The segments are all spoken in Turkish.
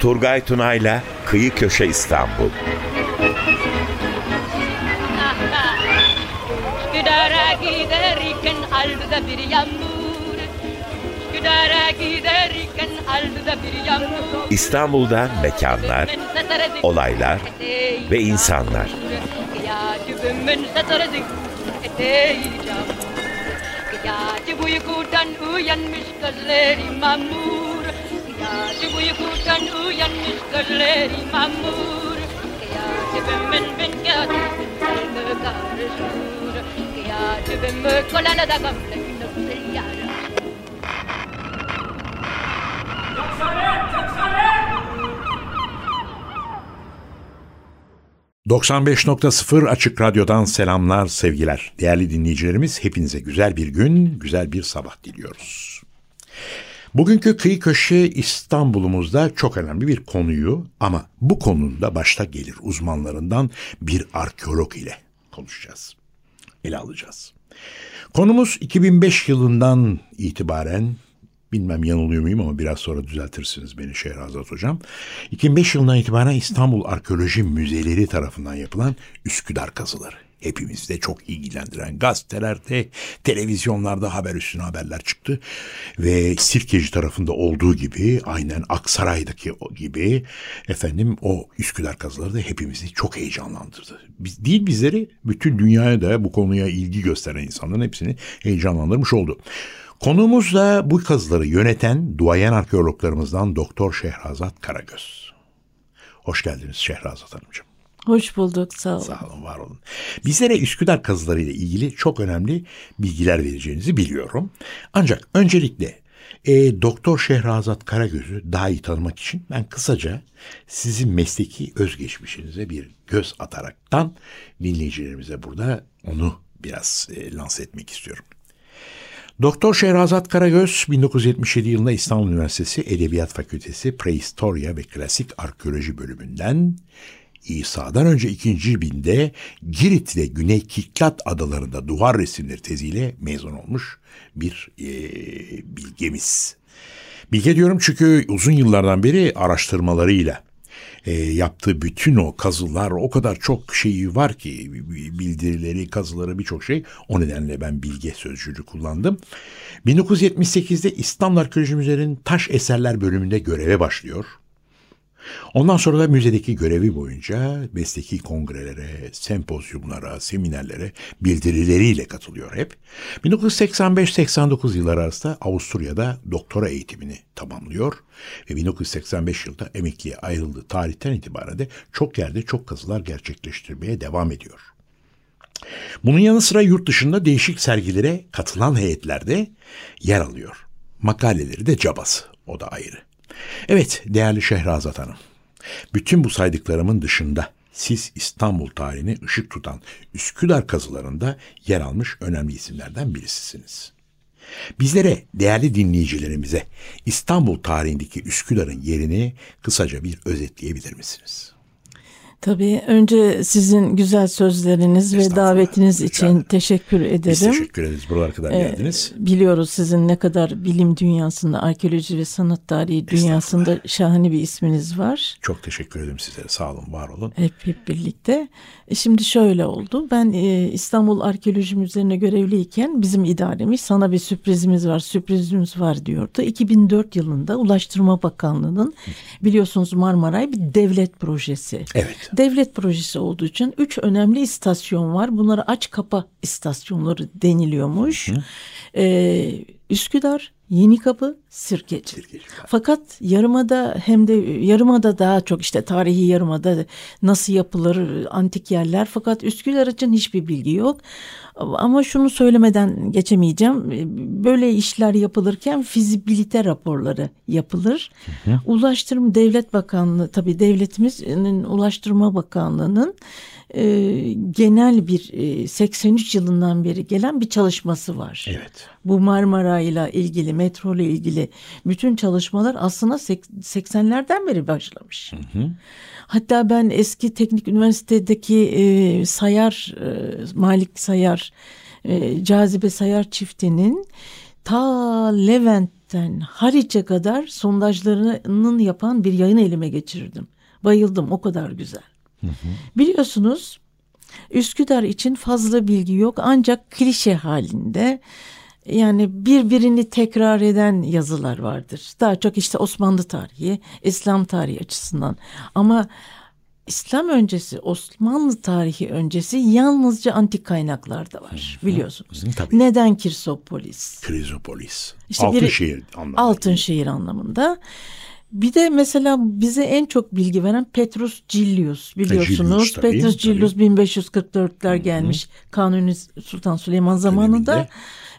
Turgay Tunay'la Kıyı Köşe İstanbul. Üsküdar'a giderken aldı bir yağmur. Üsküdar'a giderken aldı bir yağmur. İstanbul'da mekanlar, olaylar ve insanlar. Gece uykudan uyanmış gözleri mamur Gece uykudan uyanmış gözleri mamur Gece ben ben gece ben karışır kolana da gamle 95.0 Açık Radyo'dan selamlar, sevgiler. Değerli dinleyicilerimiz hepinize güzel bir gün, güzel bir sabah diliyoruz. Bugünkü kıyı köşe İstanbul'umuzda çok önemli bir konuyu ama bu konuda başta gelir uzmanlarından bir arkeolog ile konuşacağız. Ele alacağız. Konumuz 2005 yılından itibaren Bilmem yanılıyor muyum ama biraz sonra düzeltirsiniz beni Şehrazat Hocam. 2005 yılından itibaren İstanbul Arkeoloji Müzeleri tarafından yapılan Üsküdar kazıları. Hepimizi de çok ilgilendiren gazetelerde, televizyonlarda haber üstüne haberler çıktı. Ve Sirkeci tarafında olduğu gibi aynen Aksaray'daki gibi efendim o Üsküdar kazıları da hepimizi çok heyecanlandırdı. Biz, değil bizleri bütün dünyaya da bu konuya ilgi gösteren insanların hepsini heyecanlandırmış oldu. Konuğumuz da bu kazıları yöneten duayen arkeologlarımızdan Doktor Şehrazat Karagöz. Hoş geldiniz Şehrazat Hanımcığım. Hoş bulduk sağ olun. Sağ olun var olun. Bizlere Üsküdar kazıları ile ilgili çok önemli bilgiler vereceğinizi biliyorum. Ancak öncelikle e, Doktor Şehrazat Karagöz'ü daha iyi tanımak için ben kısaca sizin mesleki özgeçmişinize bir göz ataraktan dinleyicilerimize burada onu biraz e, lanse etmek istiyorum. Doktor Şehrazat Karagöz 1977 yılında İstanbul Üniversitesi Edebiyat Fakültesi Prehistoria ve Klasik Arkeoloji bölümünden İsa'dan önce ikinci binde Girit ve Güney Kiklat adalarında duvar resimleri teziyle mezun olmuş bir e, bilgemiz. Bilge diyorum çünkü uzun yıllardan beri araştırmalarıyla e, yaptığı bütün o kazılar o kadar çok şeyi var ki bildirileri, kazıları birçok şey. O nedenle ben bilge sözcüğünü kullandım. 1978'de İstanbul Arkeoloji Müzesi'nin taş eserler bölümünde göreve başlıyor. Ondan sonra da müzedeki görevi boyunca mesleki kongrelere, sempozyumlara, seminerlere bildirileriyle katılıyor hep. 1985-89 yılları arasında Avusturya'da doktora eğitimini tamamlıyor ve 1985 yılında emekliye ayrıldığı tarihten itibaren de çok yerde çok kazılar gerçekleştirmeye devam ediyor. Bunun yanı sıra yurt dışında değişik sergilere katılan heyetlerde yer alıyor. Makaleleri de cabası, o da ayrı. Evet değerli Şehrazat Hanım. Bütün bu saydıklarımın dışında siz İstanbul tarihine ışık tutan Üsküdar kazılarında yer almış önemli isimlerden birisisiniz. Bizlere, değerli dinleyicilerimize İstanbul tarihindeki Üsküdar'ın yerini kısaca bir özetleyebilir misiniz? Tabii önce sizin güzel sözleriniz ve davetiniz için teşekkür ederim. Biz teşekkür ederiz. Buralara kadar ee, geldiniz. Biliyoruz sizin ne kadar bilim dünyasında, arkeoloji ve sanat tarihi dünyasında şahane bir isminiz var. Çok teşekkür ederim size. Sağ olun, var olun. Hep, hep birlikte. E, şimdi şöyle oldu. Ben e, İstanbul Arkeoloji Müzesi'ne görevliyken bizim idaremiz sana bir sürprizimiz var, sürprizimiz var diyordu. 2004 yılında Ulaştırma Bakanlığı'nın biliyorsunuz Marmaray bir devlet projesi. Evet. Devlet projesi olduğu için üç önemli istasyon var. Bunlara aç kapa istasyonları deniliyormuş. Hı. Ee, Üsküdar, Yenikapı, Sirkeci. Sirkeci. Fakat yarımada hem de yarımada daha çok işte tarihi yarımada nasıl yapılır antik yerler fakat Üsküdar için hiçbir bilgi yok. Ama şunu söylemeden geçemeyeceğim. Böyle işler yapılırken fizibilite raporları yapılır. Hı hı. Ulaştırma Devlet Bakanlığı tabii devletimizin Ulaştırma Bakanlığı'nın e, genel bir e, 83 yılından beri gelen bir çalışması var. Evet. Bu Marmara ile ilgili, metro ile ilgili bütün çalışmalar aslında 80'lerden beri başlamış. Hı hı. Hatta ben eski teknik üniversitedeki e, Sayar, e, Malik Sayar, e, Cazibe Sayar çiftinin ta Levent'ten Haliç'e kadar sondajlarının yapan bir yayın elime geçirdim. Bayıldım o kadar güzel. Hı hı. Biliyorsunuz Üsküdar için fazla bilgi yok ancak klişe halinde yani birbirini tekrar eden yazılar vardır. Daha çok işte Osmanlı tarihi, İslam tarihi açısından. Ama İslam öncesi, Osmanlı tarihi öncesi yalnızca antik kaynaklarda var biliyorsunuz. Tabii. Neden Kirsopolis? Krizopolis. İşte altın şehir anlamında. Altın şehir anlamında. Bir de mesela bize en çok bilgi veren Petrus Cillius biliyorsunuz. Cillius, Petrus Cillius 1544'ler gelmiş Kanuni Sultan Süleyman zamanında. Döneminde.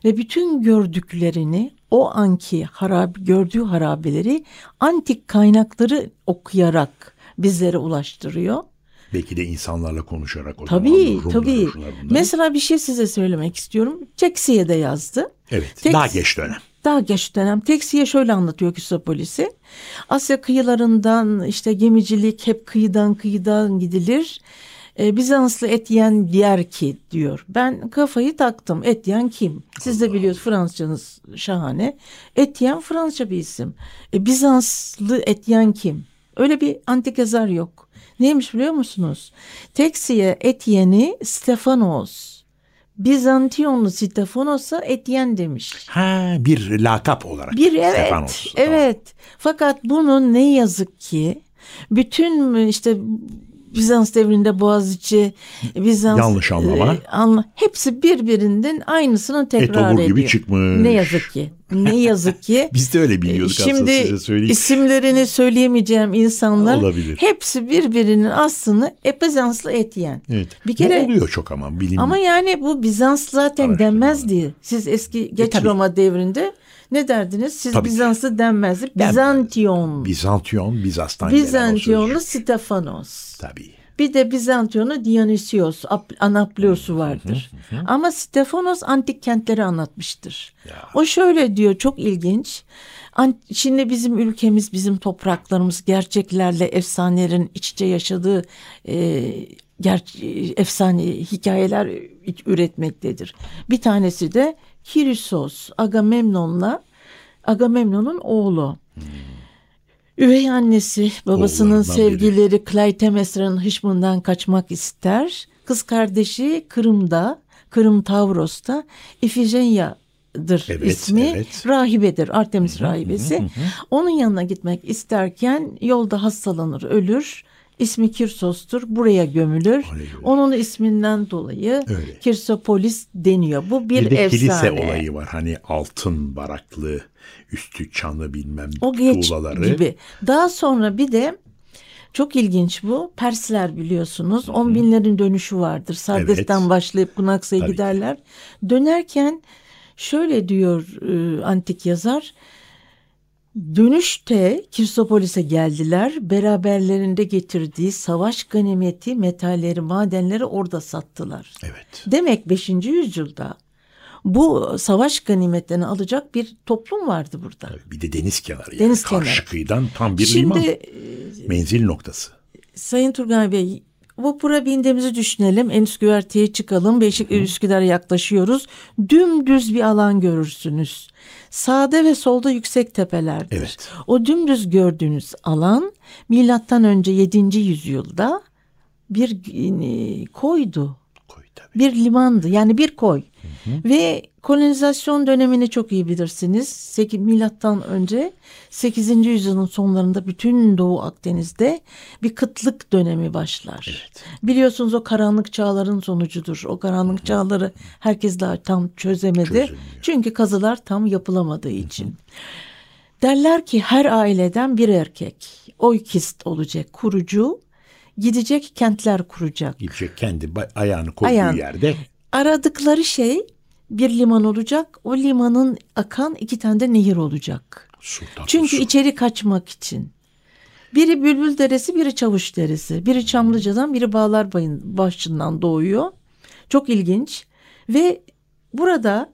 Ve bütün gördüklerini o anki harab gördüğü harabeleri antik kaynakları okuyarak bizlere ulaştırıyor. Belki de insanlarla konuşarak o tabii, zaman tabii. Mesela bir şey size söylemek istiyorum. Teksiye de yazdı. Evet. Teks, daha geç dönem. Daha geç dönem. Teksiye şöyle anlatıyor Küsopolis'i. Asya kıyılarından işte gemicilik hep kıyıdan kıyıdan gidilir. Ee, Bizanslı Etyen diğer ki diyor. Ben kafayı taktım. Etyen kim? Siz de biliyorsunuz Fransızcanız şahane. Etyen Fransızca bir isim. E, Bizanslı Etyen kim? Öyle bir antik yazar yok. Neymiş biliyor musunuz? Teksiye Etyen'i Stefanos. Bizantiyonlu Stefanos'a Etyen demiş. Ha bir lakap olarak. Bir evet. Stefanos. Evet. Tamam. Fakat bunun ne yazık ki bütün işte Bizans devrinde Boğaziçi, Bizans yanlış anlama. E, anla, hepsi birbirinden aynısını tekrar ediyor. gibi çıkmış. Ne yazık ki. Ne yazık ki. Biz de öyle biliyorduk Şimdi aslında size isimlerini söyleyemeyeceğim insanlar Olabilir. hepsi birbirinin aslını e, Bizanslı Etiyen. Evet. Bir kere bu oluyor çok ama bilim. Ama yani bu Bizans zaten denmezdi. Siz eski geç e, Roma devrinde ne derdiniz? Siz Tabii Bizanslı denmezdi. Bizantiyon. Bizantiyon, Bizans'tan Bizantiyonlu Stefanos. Tabii. Bir de Bizantiyonlu Dionysios, Anaplios'u vardır. Hı hı hı. Ama Stefanos antik kentleri anlatmıştır. Ya. O şöyle diyor çok ilginç. Şimdi bizim ülkemiz, bizim topraklarımız gerçeklerle efsanelerin iç içe yaşadığı e, ger efsane hikayeler üretmektedir. Bir tanesi de Kirisos Agamemnon'la Agamemnon'un oğlu. Hmm. Üvey annesi babasının sevgileri biri. Clytemnestra'nın hışmından kaçmak ister. Kız kardeşi Kırım'da, Kırım Tavros'ta Ifigenia'dır evet, ismi. Evet. Rahibedir, Artemis rahibesi. Onun yanına gitmek isterken yolda hastalanır, ölür. İsmi Kirsos'tur. Buraya gömülür. Onun isminden dolayı Öyle. Kirsopolis deniyor. Bu bir, bir de efsane. kilise olayı var. Hani altın baraklı, üstü çanlı bilmem o geç tuğlaları. gibi. Daha sonra bir de çok ilginç bu. Persler biliyorsunuz. Hı-hı. On binlerin dönüşü vardır. Sardes'ten evet. başlayıp Kunaksa'ya giderler. Dönerken şöyle diyor e, antik yazar. Dönüşte Kirsopolis'e geldiler. Beraberlerinde getirdiği savaş ganimeti, metalleri, madenleri orada sattılar. Evet. Demek 5. yüzyılda bu savaş ganimetlerini alacak bir toplum vardı burada. Bir de deniz kenarı. Yani. Deniz Karşı kenarı. kıyıdan tam bir Şimdi, liman. E, Menzil noktası. Sayın Turgay Bey vapura bindiğimizi düşünelim. En üst güverteye çıkalım. Beşik Üsküdar'a yaklaşıyoruz. Dümdüz bir alan görürsünüz. Sağda ve solda yüksek tepelerdir. Evet. O dümdüz gördüğünüz alan milattan önce 7. yüzyılda bir e, koydu. Tabii. Bir limandı. Yani bir koy. Ve kolonizasyon dönemini çok iyi bilirsiniz. 8, milattan önce 8. yüzyılın sonlarında bütün Doğu Akdeniz'de bir kıtlık dönemi başlar. Evet. Biliyorsunuz o karanlık çağların sonucudur. O karanlık Hı-hı. çağları herkes daha tam çözemedi. Çözülmüyor. Çünkü kazılar tam yapılamadığı için. Hı-hı. Derler ki her aileden bir erkek oykist olacak, kurucu, gidecek kentler kuracak. Gidecek kendi ayağını koyduğu Ayağın, yerde. Aradıkları şey bir liman olacak. O limanın akan iki tane de nehir olacak. Sultan Çünkü su. içeri kaçmak için. Biri Bülbül Deresi, biri Çavuş Deresi. Biri Çamlıca'dan, biri Bağlar Bayın başından doğuyor. Çok ilginç. Ve burada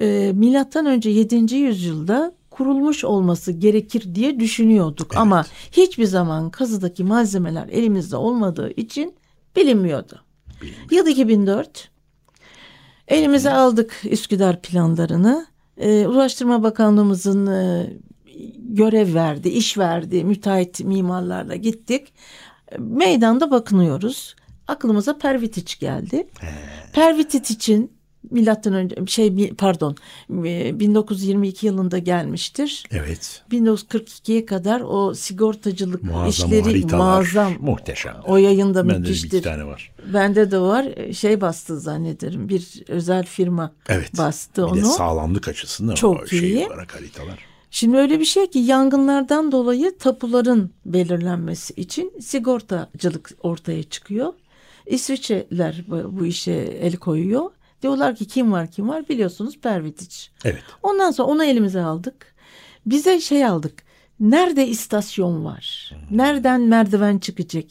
e, milattan önce 7. yüzyılda kurulmuş olması gerekir diye düşünüyorduk. Evet. Ama hiçbir zaman kazıdaki malzemeler elimizde olmadığı için bilinmiyordu. Bilmiyorum. Yıl 2004 Elimize aldık Üsküdar planlarını. e, Ulaştırma Bakanlığımızın e, görev verdi, iş verdi. Müteahhit mimarlarla gittik. Meydanda bakınıyoruz. Aklımıza Pervitiç geldi. Pervitiç için milattan önce şey pardon 1922 yılında gelmiştir. Evet. 1942'ye kadar o sigortacılık muazzam işleri haritalar, muazzam. Muhteşem. O yayında Bende müthiştir. de bir iki tane var. Bende de var. Şey bastı zannederim. Bir özel firma evet. bastı bir onu. De sağlamlık açısından Çok o şey iyi. olarak haritalar. Şimdi öyle bir şey ki yangınlardan dolayı tapuların belirlenmesi için sigortacılık ortaya çıkıyor. İsviçreler bu işe el koyuyor. Diyorlar ki kim var kim var biliyorsunuz Pervitiç. Evet. Ondan sonra onu elimize aldık. Bize şey aldık. Nerede istasyon var? Nereden merdiven çıkacak?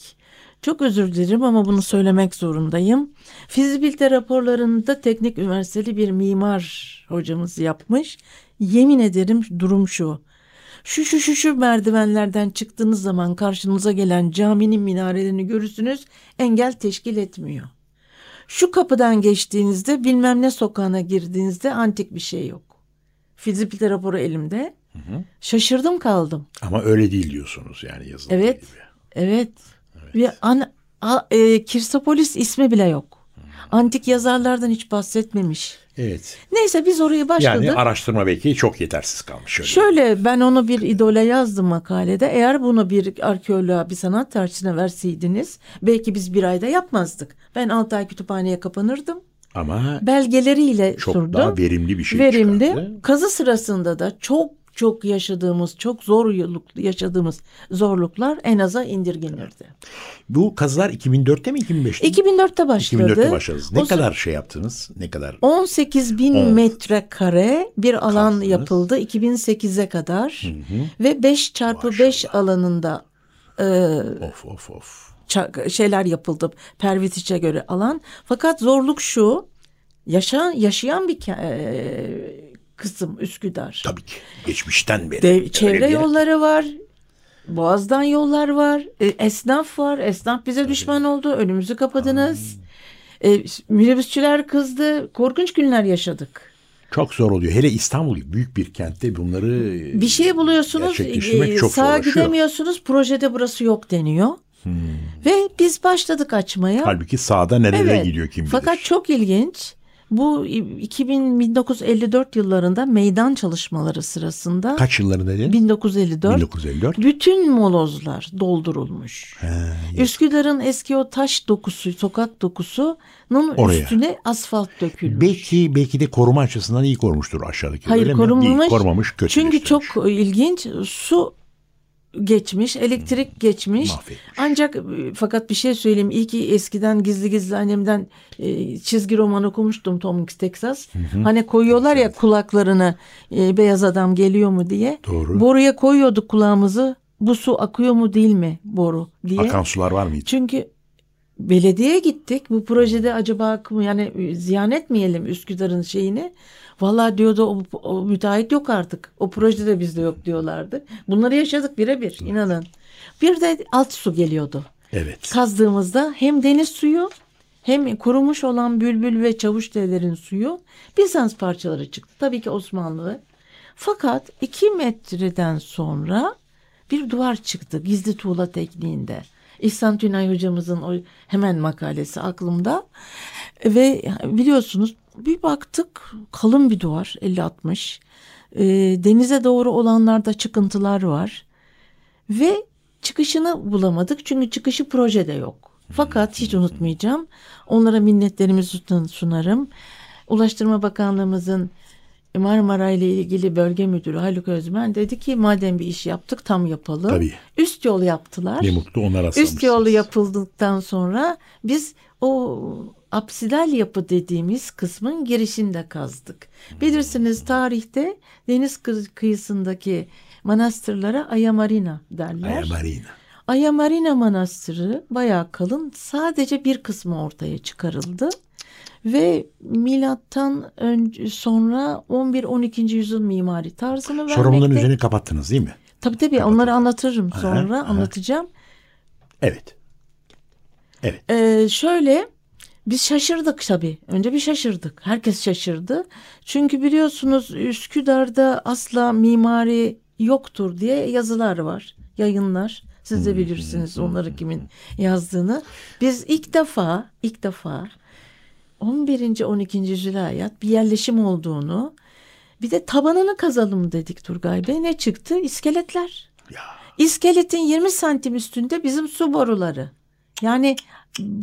Çok özür dilerim ama bunu söylemek zorundayım. Fizibilite raporlarında teknik üniversiteli bir mimar hocamız yapmış. Yemin ederim durum şu. Şu şu şu şu merdivenlerden çıktığınız zaman karşınıza gelen caminin minarelerini görürsünüz. Engel teşkil etmiyor. Şu kapıdan geçtiğinizde bilmem ne sokağına girdiğinizde antik bir şey yok. Fizibilite raporu elimde. Hı hı. Şaşırdım kaldım. Ama öyle değil diyorsunuz yani yazılı evet, gibi. Evet. Evet. Bir an, a, e, Kirsopolis ismi bile yok. Antik yazarlardan hiç bahsetmemiş. Evet. Neyse biz oraya başladık. Yani araştırma belki çok yetersiz kalmış. Şöyle. Şöyle ben onu bir idole yazdım makalede. Eğer bunu bir arkeoloğa, bir sanat tarihçisine verseydiniz belki biz bir ayda yapmazdık. Ben altı ay kütüphaneye kapanırdım. Ama belgeleriyle çok sordum. daha verimli bir şey Verimli. çıkardı. Kazı sırasında da çok çok yaşadığımız, çok zor yaşadığımız zorluklar en aza indirgenirdi. Bu kazılar 2004'te mi 2005'te mi? 2004'te başladı. 2004'te başladınız. Ne O kadar şey yaptınız? Ne kadar? 18 bin On. metrekare bir alan Kazdınız. yapıldı 2008'e kadar Hı hı. ve 5 çarpı 5 Maşallah. alanında e, Of of of. şeyler yapıldı Pervitiç'e göre alan. Fakat zorluk şu yaşayan yaşayan bir e, kısım Üsküdar. Tabii ki. Geçmişten beri. Öyle çevre bir- yolları var. Boğaz'dan yollar var. e, esnaf var. Esnaf bize düşman oldu. Önümüzü kapadınız. E, minibüsçüler kızdı. Korkunç günler yaşadık. Çok zor oluyor. Hele İstanbul gibi büyük bir kentte bunları Bir şey buluyorsunuz. e, çok sağa gidemiyorsunuz. Projede burası yok deniyor. Ve biz başladık açmaya. Halbuki sağda nerelere Evet. gidiyor kim bilir. Fakat çok ilginç. Bu 2000 1954 yıllarında meydan çalışmaları sırasında Kaç yıllarında dedin? 1954 1954. bütün molozlar doldurulmuş. He, Üsküdar'ın eski o taş dokusu, sokak dokusunun Oraya. üstüne asfalt dökülmüş. Belki belki de koruma açısından iyi korumuştur aşağıdaki. Hayır öyle mi? korunmamış. Değil, korumamış kötü. Çünkü çok ilginç su geçmiş, elektrik geçmiş. Mahvetmiş. Ancak e, fakat bir şey söyleyeyim. İyi ki eskiden gizli gizli annemden e, çizgi roman okumuştum Tom Hanks Texas. Hani koyuyorlar ya kulaklarını e, beyaz adam geliyor mu diye. Doğru. Boruya koyuyorduk kulağımızı. Bu su akıyor mu değil mi boru diye. Akan sular var mıydı? Çünkü belediyeye gittik. Bu projede acaba yani e, ziyan etmeyelim Üsküdar'ın şeyini. Vallahi diyordu o, o müteahhit yok artık. O projede bizde yok diyorlardı. Bunları yaşadık birebir inanın. Bir de alt su geliyordu. Evet. Kazdığımızda hem deniz suyu hem kurumuş olan bülbül ve çavuş devlerin suyu Bizans parçaları çıktı. Tabii ki Osmanlı. Fakat iki metreden sonra bir duvar çıktı gizli tuğla tekniğinde. İhsan Tünay hocamızın o hemen makalesi aklımda. Ve biliyorsunuz bir baktık kalın bir duvar 50-60. Ee, denize doğru olanlarda çıkıntılar var. Ve çıkışını bulamadık çünkü çıkışı projede yok. Fakat hiç unutmayacağım. Onlara minnetlerimizi sunarım. Ulaştırma Bakanlığımızın Marmara ile ilgili bölge müdürü Haluk Özmen dedi ki madem bir iş yaptık tam yapalım. Tabii. Üst yol yaptılar. Ne mutlu ona rastlamışsınız. Üst yolu yapıldıktan sonra biz o apsidal yapı dediğimiz kısmın girişinde kazdık. Bilirsiniz tarihte deniz kı- kıyısındaki manastırlara Ayamarina derler. Aya Marina. Ayamarina Manastırı bayağı kalın. Sadece bir kısmı ortaya çıkarıldı. Ve milattan önce sonra 11-12. yüzyıl mimari tarzını Sonra bunların vermekte. üzerini kapattınız değil mi? Tabii tabii onları anlatırım sonra aha. anlatacağım. Evet. Evet. Ee, şöyle Biz şaşırdık tabii. Önce bir şaşırdık. Herkes şaşırdı. Çünkü biliyorsunuz Üsküdar'da asla mimari yoktur diye yazılar var, yayınlar. Siz de bilirsiniz onları kimin yazdığını. Biz ilk defa, ilk defa 11. 12. yüzyıla ait bir yerleşim olduğunu bir de tabanını kazalım dedik Turgay Bey. Ne çıktı? İskeletler. Ya. İskeletin 20 santim üstünde bizim su boruları. Yani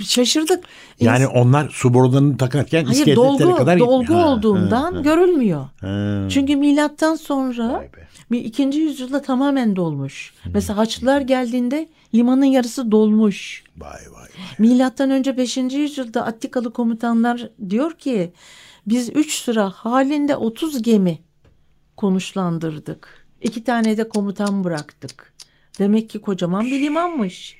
şaşırdık. Yani İns- onlar su borularını takarken Hayır iskeletlere dolgu, kadar dolgu gitmiyor. Ha, olduğundan ha, görülmüyor. ha. Çünkü milattan sonra bir ikinci yüzyılda tamamen dolmuş. Mesela Haçlılar geldiğinde limanın yarısı dolmuş. Vay vay vay. Milattan önce 5. yüzyılda Attikalı komutanlar diyor ki biz 3 sıra halinde 30 gemi konuşlandırdık. İki tane de komutan bıraktık. Demek ki kocaman bir limanmış.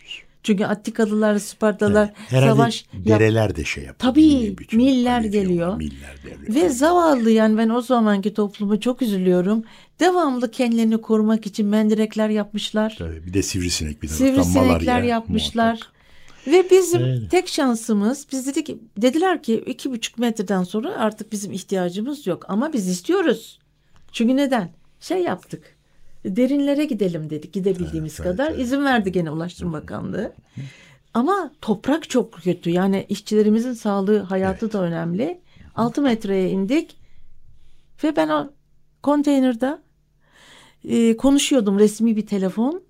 Çünkü Attikalılar, Spartalılar Herhalde savaş yap- dereler de şey yapıyor. Tabii, bütün miller geliyor. Miller devriyor. Ve zavallı yani ben o zamanki toplumu çok üzülüyorum. Devamlı kendilerini korumak için mendirekler yapmışlar. Tabii, bir de sivrisinek bir taraftan Sivrisinekler malarya, yapmışlar. muhakkak. Ve bizim Öyle. tek şansımız biz dedik dediler ki iki buçuk metreden sonra artık bizim ihtiyacımız yok ama biz istiyoruz. Çünkü neden? Şey yaptık. Derinlere gidelim dedik gidebildiğimiz Evet, kadar. evet. izin verdi gene Ulaştırma Bakanlığı. Ama toprak çok kötü. Yani işçilerimizin sağlığı, hayatı da önemli. 6 metreye indik ve ben o konteynerde e, konuşuyordum resmi bir telefon.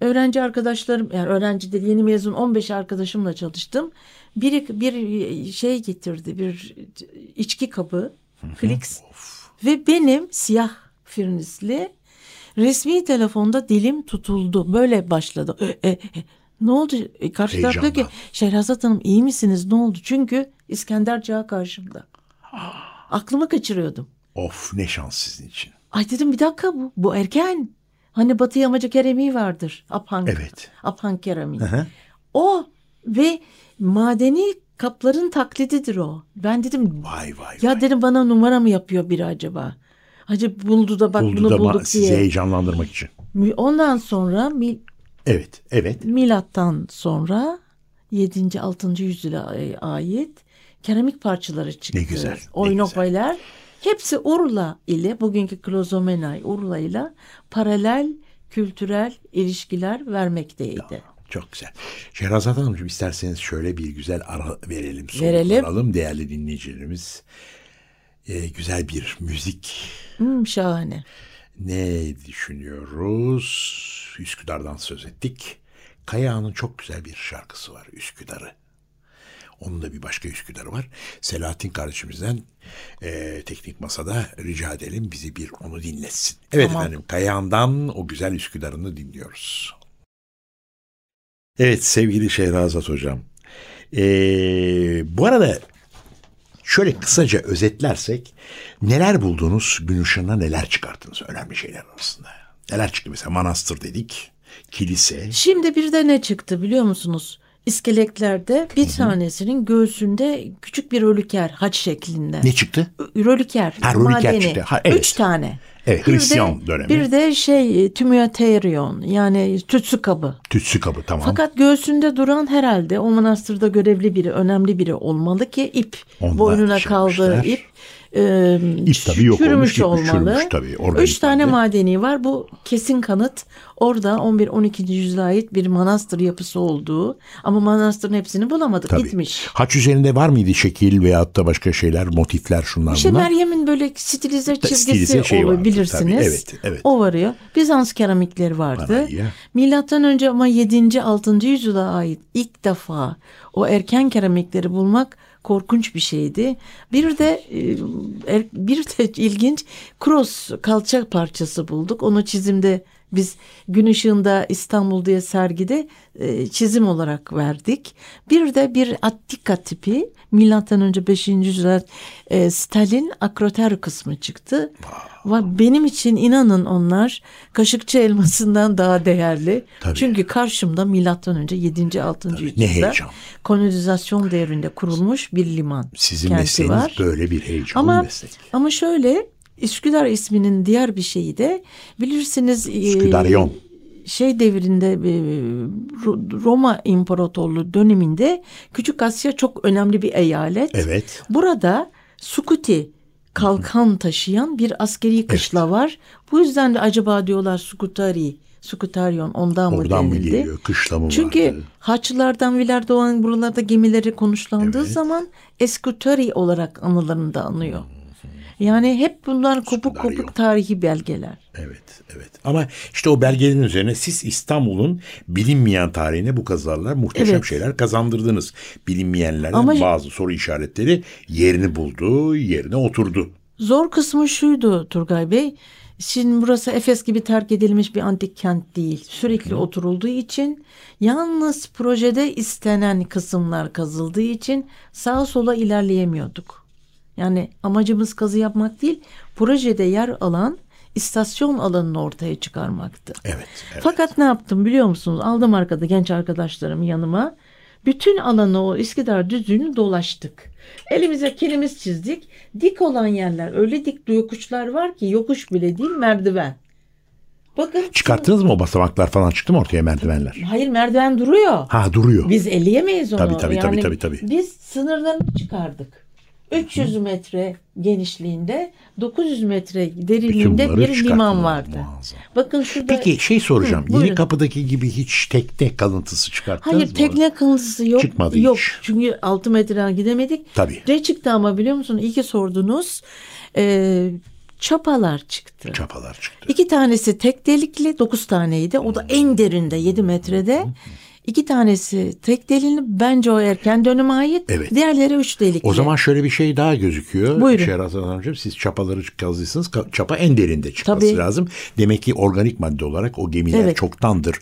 Öğrenci arkadaşlarım yani öğrenci değil yeni mezun 15 arkadaşımla çalıştım. Biri bir şey getirdi bir içki kabı Klix ve benim siyah firnisli resmi telefonda dilim tutuldu. Böyle başladı. E, e, e, ne oldu? E, karşı taraf diyor ki. Şehrazat Hanım iyi misiniz? Ne oldu? Çünkü İskender Cağı karşımda. Aklımı kaçırıyordum. Of ne şans sizin için. Ay dedim bir dakika bu. Bu erken. Hani Batı Yamacı keramiği vardır. Apank. Evet. Apank. Hı hı. O ve madeni kapların taklididir o. Ben dedim Vay vay ya vay. dedim bana numara mı yapıyor biri acaba? Hacı buldu da bak Buldu bunu da bulduk sizi diye. heyecanlandırmak için. Ondan sonra mi- Evet, evet. milattan sonra 7. 6. yüzyıla ait keramik parçaları çıktı. Ne güzel, ne Oynokbaylar. Hepsi Urla ile bugünkü Klozomenay Urla ile paralel kültürel ilişkiler vermekteydi. Çok güzel. Şehrazat Hanımcığım isterseniz şöyle bir güzel ara verelim. Verelim. soluklanalım değerli dinleyicilerimiz. Ee, güzel bir müzik. Hmm, şahane. Ne düşünüyoruz? Üsküdar'dan söz ettik. Kayağı'nın çok güzel bir şarkısı var Üsküdar'ı. Onun da bir başka Üsküdar'ı var. Selahattin kardeşimizden e, teknik masada rica edelim bizi bir onu dinletsin. Evet Tamam. efendim Kayağı'ndan o güzel Üsküdar'ını dinliyoruz. Evet sevgili Şehrazat Hocam. E, bu arada şöyle kısaca özetlersek neler buldunuz gün ışığına neler çıkarttınız önemli şeyler arasında. Neler çıktı mesela manastır dedik, kilise, Şimdi bir de ne çıktı biliyor musunuz? İskeletlerde bir tanesinin göğsünde küçük bir rölüker haç şeklinde. ne çıktı? Rölüker. Ha, rölüker madeni. çıktı. Ha, evet. Üç tane. Evet, Bir de- Hristiyan dönemi. Bir de şey tümüaterion yani tütsü kabı. Tütsü kabı tamam. Fakat göğsünde duran herhalde o manastırda görevli biri, önemli biri olmalı ki ip Onlar boynuna şey kaldığı ip e, İp tabii yok çürümüş olmuş, olmalı. çürümüş tabii, organik Üç tane madeni var. Bu kesin kanıt. Orada 11-12. yüzyıla ait bir manastır yapısı olduğu ama manastırın hepsini bulamadık. Tabii. Gitmiş. Haç üzerinde var mıydı şekil veyahut da başka şeyler, motifler şunlar İşte bunlar? Meryem'in böyle stilize çizgisi stilize şey olabilirsiniz. tabii, evet, evet. O varıyor. Bizans keramikleri vardı. Milattan önce ama 7. 6. yüzyıla ait ilk defa o erken keramikleri bulmak korkunç bir şeydi. Bir de e, er- bir de ilginç Kros kalça parçası bulduk. Onu çizimde biz gün ışığında İstanbul diye sergide e, çizim olarak verdik. Bir de bir Attika tipi milattan önce 5. yüzyılda e, Stalin akroter kısmı çıktı. Ve benim için inanın onlar Kaşıkçı elmasından daha değerli. Tabii. Çünkü karşımda milattan önce 7. 6. ne yüzyılda kolonizasyon devrinde kurulmuş bir liman Sizin mesleğiniz var. böyle bir heyecanlı Ama meslek. ama şöyle Üsküdar isminin diğer bir şeyi de bilirsiniz e, Üsküdaryon. şey devrinde e, Roma İmparatorluğu döneminde Küçük Asya çok önemli bir eyalet. Evet. Burada Sukuti kalkan taşıyan bir askeri kışla evet. var. Bu yüzden de acaba diyorlar Sukutari, Sukutaryon ondan, Oradan mı denildi? mı geliyor? Kışla mı Çünkü vardı? Haçlılardan Viler Doğan buralarda gemileri konuşlandığı evet. zaman Eskutari olarak anılarında anıyor. Yani hep bunlar kopuk kopuk tarihi belgeler. Evet, evet. Ama işte o belgelerin üzerine siz İstanbul'un bilinmeyen tarihine bu kazılarla muhteşem evet. şeyler kazandırdınız. Bilinmeyenlerden Ama bazı soru işaretleri yerini buldu, yerine oturdu. Zor kısmı şuydu Turgay Bey. Şimdi burası Efes gibi terk edilmiş bir antik kent değil. Sürekli Hı. oturulduğu için yalnız projede istenen kısımlar kazıldığı için sağa sola ilerleyemiyorduk. Yani amacımız kazı yapmak değil, projede yer alan istasyon alanını ortaya çıkarmaktı. Evet, evet. Fakat ne yaptım biliyor musunuz? Aldım arkada genç arkadaşlarımı yanıma. Bütün alanı o İskidar düzlüğünü dolaştık. Elimize kilimiz çizdik. Dik olan yerler öyle dik yokuşlar var ki yokuş bile değil merdiven. Bakın. Çıkarttınız mı o basamaklar falan çıktı mı ortaya merdivenler? Hayır merdiven duruyor. Ha duruyor. Biz eleyemeyiz onu. Tabii tabii yani tabii, tabii, tabii. Biz sınırlarını çıkardık. 300 metre genişliğinde 900 metre derinliğinde bir liman vardı. Muazzam. Bakın şurada. Peki şey soracağım. Hı, Yeni kapıdaki gibi hiç tekne kalıntısı çıkarttınız Hayır mı? tekne kalıntısı yok. Çıkmadı yok. hiç. Çünkü 6 metreden gidemedik. Tabii. Ne çıktı ama biliyor musun? İyi ki sordunuz. Ee, çapalar çıktı. Çapalar çıktı. İki tanesi tek delikli, dokuz taneydi. O da en derinde, yedi metrede. İki tanesi tek delinli bence o erken döneme ait. Evet. Diğerleri üç delikli. O zaman şöyle bir şey daha gözüküyor. Buyurun. Şehrazat Hanımcığım siz çapaları kazdıysanız çapa en derinde çıkması Tabii. lazım. Demek ki organik madde olarak o gemiler evet. çoktandır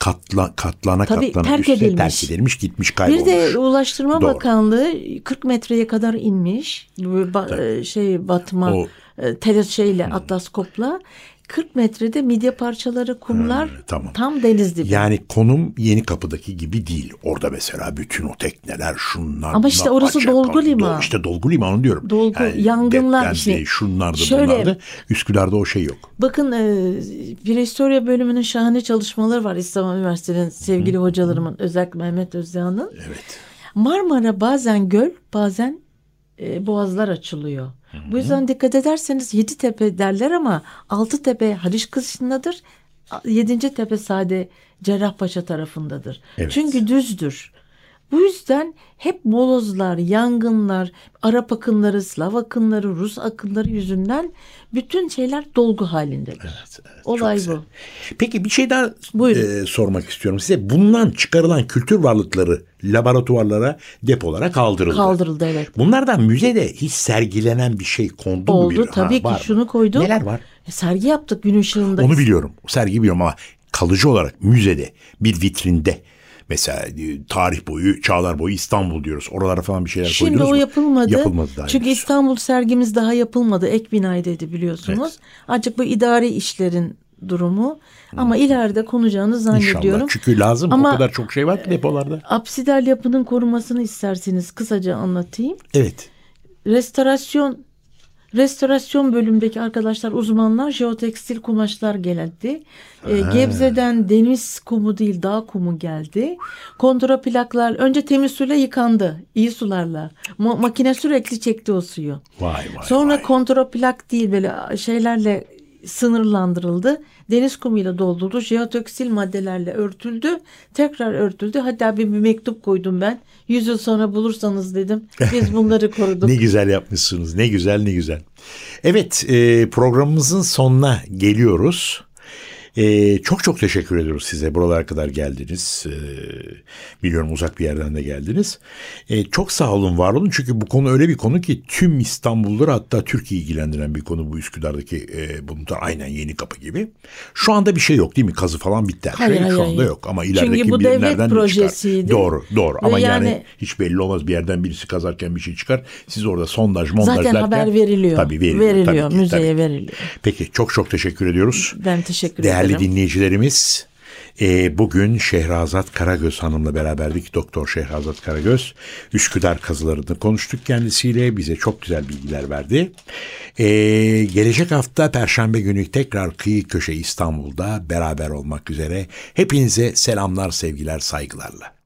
katla, katlana Tabii, katlana terk üstte edilmiş. terk edilmiş gitmiş kaybolmuş. Bir de Ulaştırma Doğru. Bakanlığı 40 metreye kadar inmiş. Ba- şey batma o, e, tele şeyle atlaskopla 40 metrede midye parçaları, kumlar ha, tamam. tam deniz dibi. Yani konum yeni kapıdaki gibi değil. Orada mesela bütün o tekneler şunlar. Ama işte orası açak, dolgu liman. Do, işte dolgu limanı diyorum. Dolgu, yani yangınlar. Işte, şunlardı şöyle, bunlardı. Üsküdar'da o şey yok. Bakın e, Prehistorya bölümünün şahane çalışmaları var İstanbul Üniversitesi'nin sevgili Hı. hocalarımın özellikle Mehmet Özdeğan'ın. Evet. Marmara bazen göl bazen e, boğazlar açılıyor. Hı-hı. Bu yüzden dikkat ederseniz yedi tepe derler ama altı tepe Haliç kısmındadır. Yedinci tepe sade Cerrahpaşa tarafındadır. Evet. Çünkü düzdür. Bu yüzden hep molozlar, yangınlar, Arap akınları, Slav akınları, Rus akınları yüzünden bütün şeyler dolgu halindedir. Evet, evet, Olay bu. Peki bir şey daha e, sormak istiyorum size. Bundan çıkarılan kültür varlıkları laboratuvarlara depolara kaldırıldı. Kaldırıldı evet. Bunlardan müzede hiç sergilenen bir şey kondu Oldu, mu? Oldu tabii ha, ki şunu koyduk. Neler var? E, sergi yaptık gün ışığında. Onu biliyorum. Sergi biliyorum ama kalıcı olarak müzede bir vitrinde Mesela e, tarih boyu, çağlar boyu İstanbul diyoruz. Oralara falan bir şeyler Şimdi koydunuz o mu? yapılmadı. Yapılmadı daha Çünkü henüz. İstanbul sergimiz daha yapılmadı. Ek binaydaydı biliyorsunuz. Evet. Ancak bu idari işlerin durumu. Ama hmm. ileride konacağını zannediyorum. İnşallah. Çünkü lazım. Ama, o kadar çok şey var ki depolarda. Apsidal yapının korunmasını isterseniz kısaca anlatayım. Evet. Restorasyon Restorasyon bölümündeki arkadaşlar uzmanlar jeotekstil kumaşlar geldi. E, Gebze'den deniz kumu değil dağ kumu geldi. Kontraplaklar önce temiz suyla yıkandı. iyi sularla. Ma- makine sürekli çekti o suyu. Vay vay Sonra vay. kontraplak değil böyle şeylerle sınırlandırıldı. Deniz kumuyla doldurdu. Jeoteksil maddelerle örtüldü. Tekrar örtüldü. Hatta bir, bir mektup koydum ben. Yüz yıl sonra bulursanız dedim. Biz bunları koruduk. ne güzel yapmışsınız. Ne güzel ne güzel. Evet e, programımızın sonuna geliyoruz. Ee, çok çok teşekkür ediyoruz size. Buralara kadar geldiniz. Ee, biliyorum uzak bir yerden de geldiniz. Ee, çok sağ olun, var olun. Çünkü bu konu öyle bir konu ki tüm İstanbulluları hatta Türkiye ilgilendiren bir konu bu Üsküdar'daki e, bunun da aynen yeni kapı gibi. Şu anda bir şey yok değil mi? Kazı falan bitti her hayır, şey. Hayır, Şu anda hayır. yok ama ilerideki Çünkü bu devlet projesiydi. Çıkar. Doğru, doğru. Ama yani, yani hiç belli olmaz. Bir yerden birisi kazarken bir şey çıkar. Siz orada sondaj, mondaj Zaten derken. haber veriliyor. Tabii veriliyor. Veriliyor, tabii, müzeye tabii. veriliyor. Peki çok çok teşekkür ediyoruz. Ben teşekkür Değerli ederim. Değerli dinleyicilerimiz E, bugün Şehrazat Karagöz Hanım'la beraberdik. Doktor Şehrazat Karagöz. Üsküdar kazılarını konuştuk kendisiyle. Bize çok güzel bilgiler verdi. E, gelecek hafta Perşembe günü tekrar Kıyı Köşe İstanbul'da beraber olmak üzere. Hepinize selamlar, sevgiler, saygılarla.